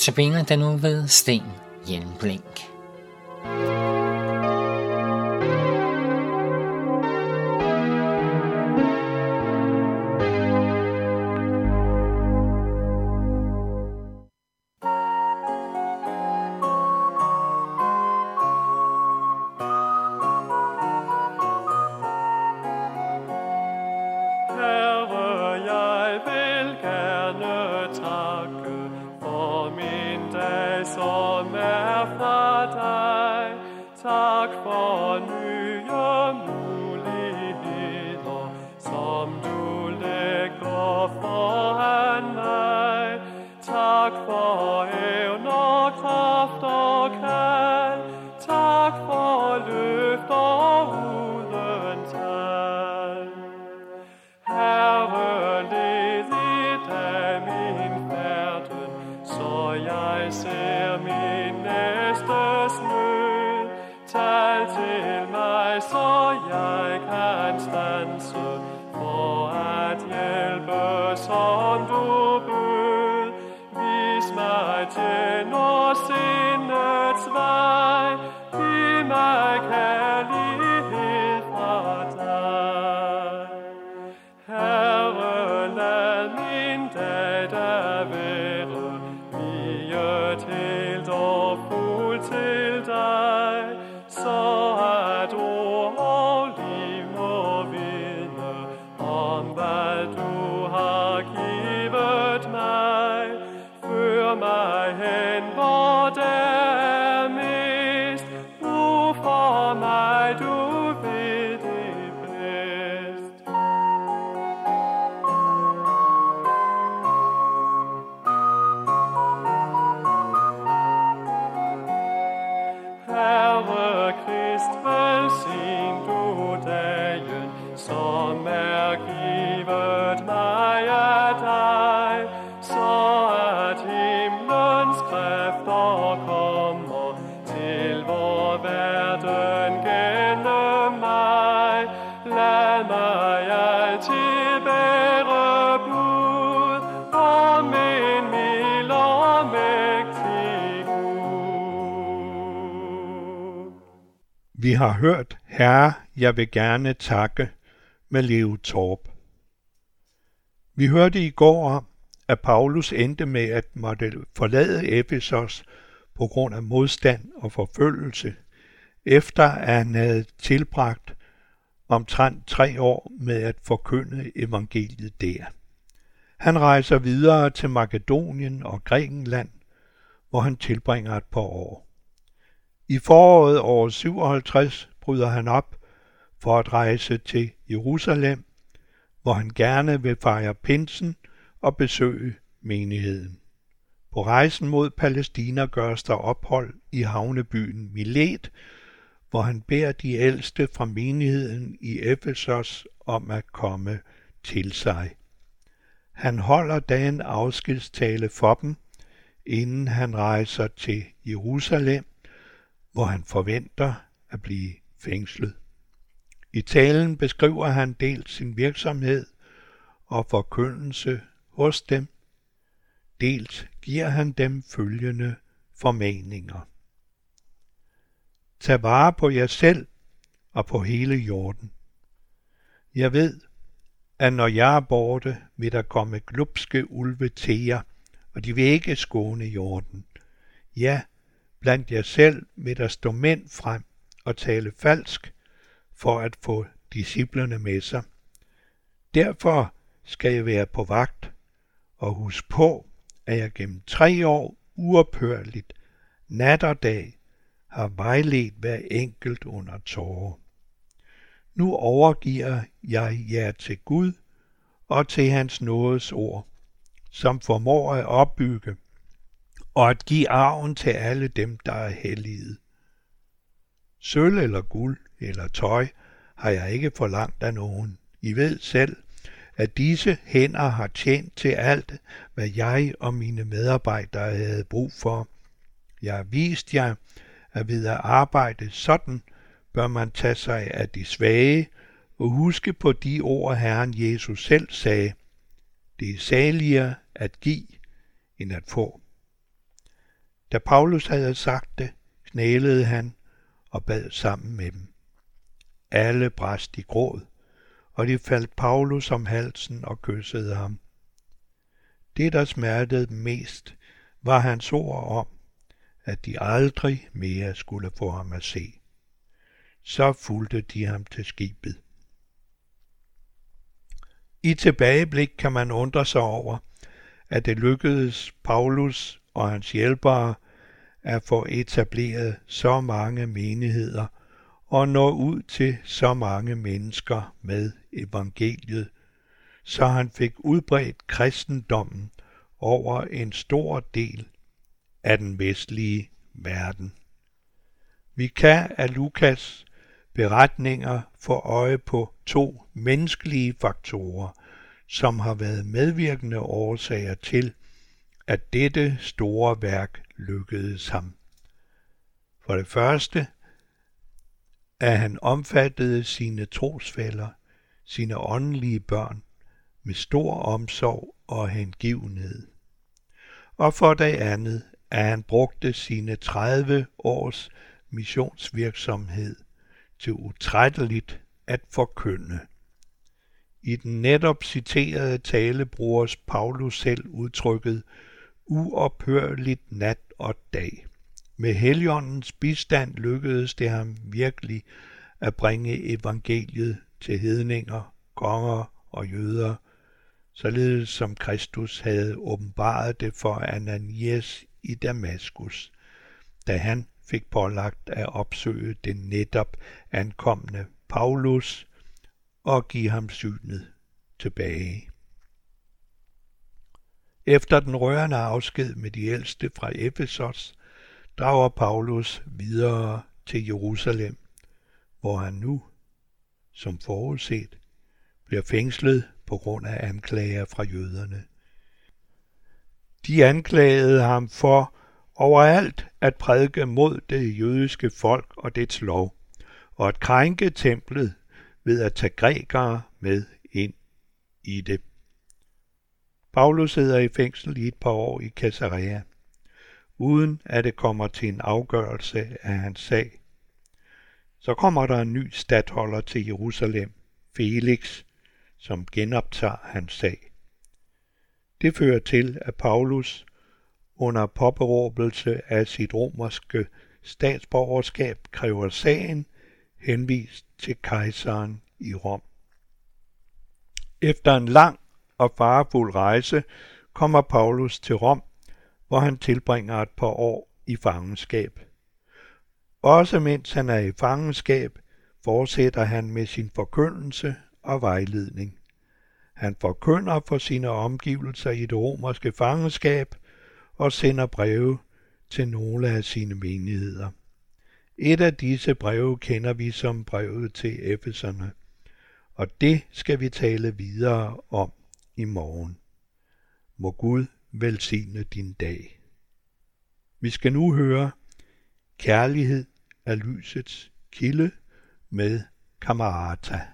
til den nu ved Sten Jen Blink. Tag von mir. Vi har hørt, Herre, jeg vil gerne takke med Leo Torp. Vi hørte i går om, at Paulus endte med at måtte forlade Efesos på grund af modstand og forfølgelse, efter at han havde tilbragt omtrent tre år med at forkynde evangeliet der. Han rejser videre til Makedonien og Grækenland, hvor han tilbringer et par år. I foråret år 57 bryder han op for at rejse til Jerusalem, hvor han gerne vil fejre pinsen og besøge menigheden. På rejsen mod Palæstina gøres der ophold i havnebyen Milet, hvor han beder de ældste fra menigheden i Efesos om at komme til sig. Han holder da en afskedstale for dem, inden han rejser til Jerusalem, hvor han forventer at blive fængslet. I talen beskriver han dels sin virksomhed og forkyndelse hos dem, dels giver han dem følgende formaninger. Tag vare på jer selv og på hele jorden. Jeg ved, at når jeg er borte, vil der komme glupske ulve til jer, og de vil ikke skåne jorden. Ja, blandt jer selv vil der stå mænd frem og tale falsk for at få disciplerne med sig. Derfor skal jeg være på vagt og husk på, at jeg gennem tre år uophørligt, nat og dag, har vejledt hver enkelt under tårer. Nu overgiver jeg jer til Gud og til hans nådes ord, som formår at opbygge og at give arven til alle dem, der er hellige. Sølv eller guld eller tøj har jeg ikke forlangt af nogen. I ved selv, at disse hænder har tjent til alt, hvad jeg og mine medarbejdere havde brug for. Jeg har vist jer, at ved at arbejde sådan, bør man tage sig af de svage og huske på de ord, Herren Jesus selv sagde. Det er saligere at give, end at få. Da Paulus havde sagt det, knælede han og bad sammen med dem. Alle bræst i gråd, og de faldt Paulus om halsen og kyssede ham. Det, der smertede dem mest, var hans ord om, at de aldrig mere skulle få ham at se. Så fulgte de ham til skibet. I tilbageblik kan man undre sig over, at det lykkedes Paulus og hans hjælpere at få etableret så mange menigheder og nå ud til så mange mennesker med evangeliet, så han fik udbredt kristendommen over en stor del af den vestlige verden. Vi kan af Lukas beretninger få øje på to menneskelige faktorer, som har været medvirkende årsager til, at dette store værk lykkedes ham. For det første, at han omfattede sine trosfælder, sine åndelige børn, med stor omsorg og hengivenhed. Og for det andet, at han brugte sine 30 års missionsvirksomhed til utrætteligt at forkynde. I den netop citerede tale bruges Paulus selv udtrykket uophørligt nat og dag. Med Helligåndens bistand lykkedes det ham virkelig at bringe evangeliet til hedninger, konger og jøder, således som Kristus havde åbenbaret det for Ananias i Damaskus, da han fik pålagt at opsøge den netop ankomne Paulus og give ham synet tilbage. Efter den rørende afsked med de ældste fra Efesos, drager Paulus videre til Jerusalem, hvor han nu, som forudset, bliver fængslet på grund af anklager fra jøderne. De anklagede ham for overalt at prædike mod det jødiske folk og dets lov, og at krænke templet ved at tage grækere med ind i det. Paulus sidder i fængsel i et par år i Caesarea, uden at det kommer til en afgørelse af hans sag. Så kommer der en ny stadholder til Jerusalem, Felix, som genoptager hans sag. Det fører til, at Paulus under påberåbelse af sit romerske statsborgerskab kræver sagen henvist til kejseren i Rom. Efter en lang og farefuld rejse kommer Paulus til Rom, hvor han tilbringer et par år i fangenskab. Også mens han er i fangenskab, fortsætter han med sin forkyndelse og vejledning. Han forkynder for sine omgivelser i det romerske fangenskab og sender breve til nogle af sine menigheder. Et af disse breve kender vi som brevet til Efeserne, og det skal vi tale videre om i morgen. Må Gud velsigne din dag. Vi skal nu høre Kærlighed er lysets kilde med Kamarata.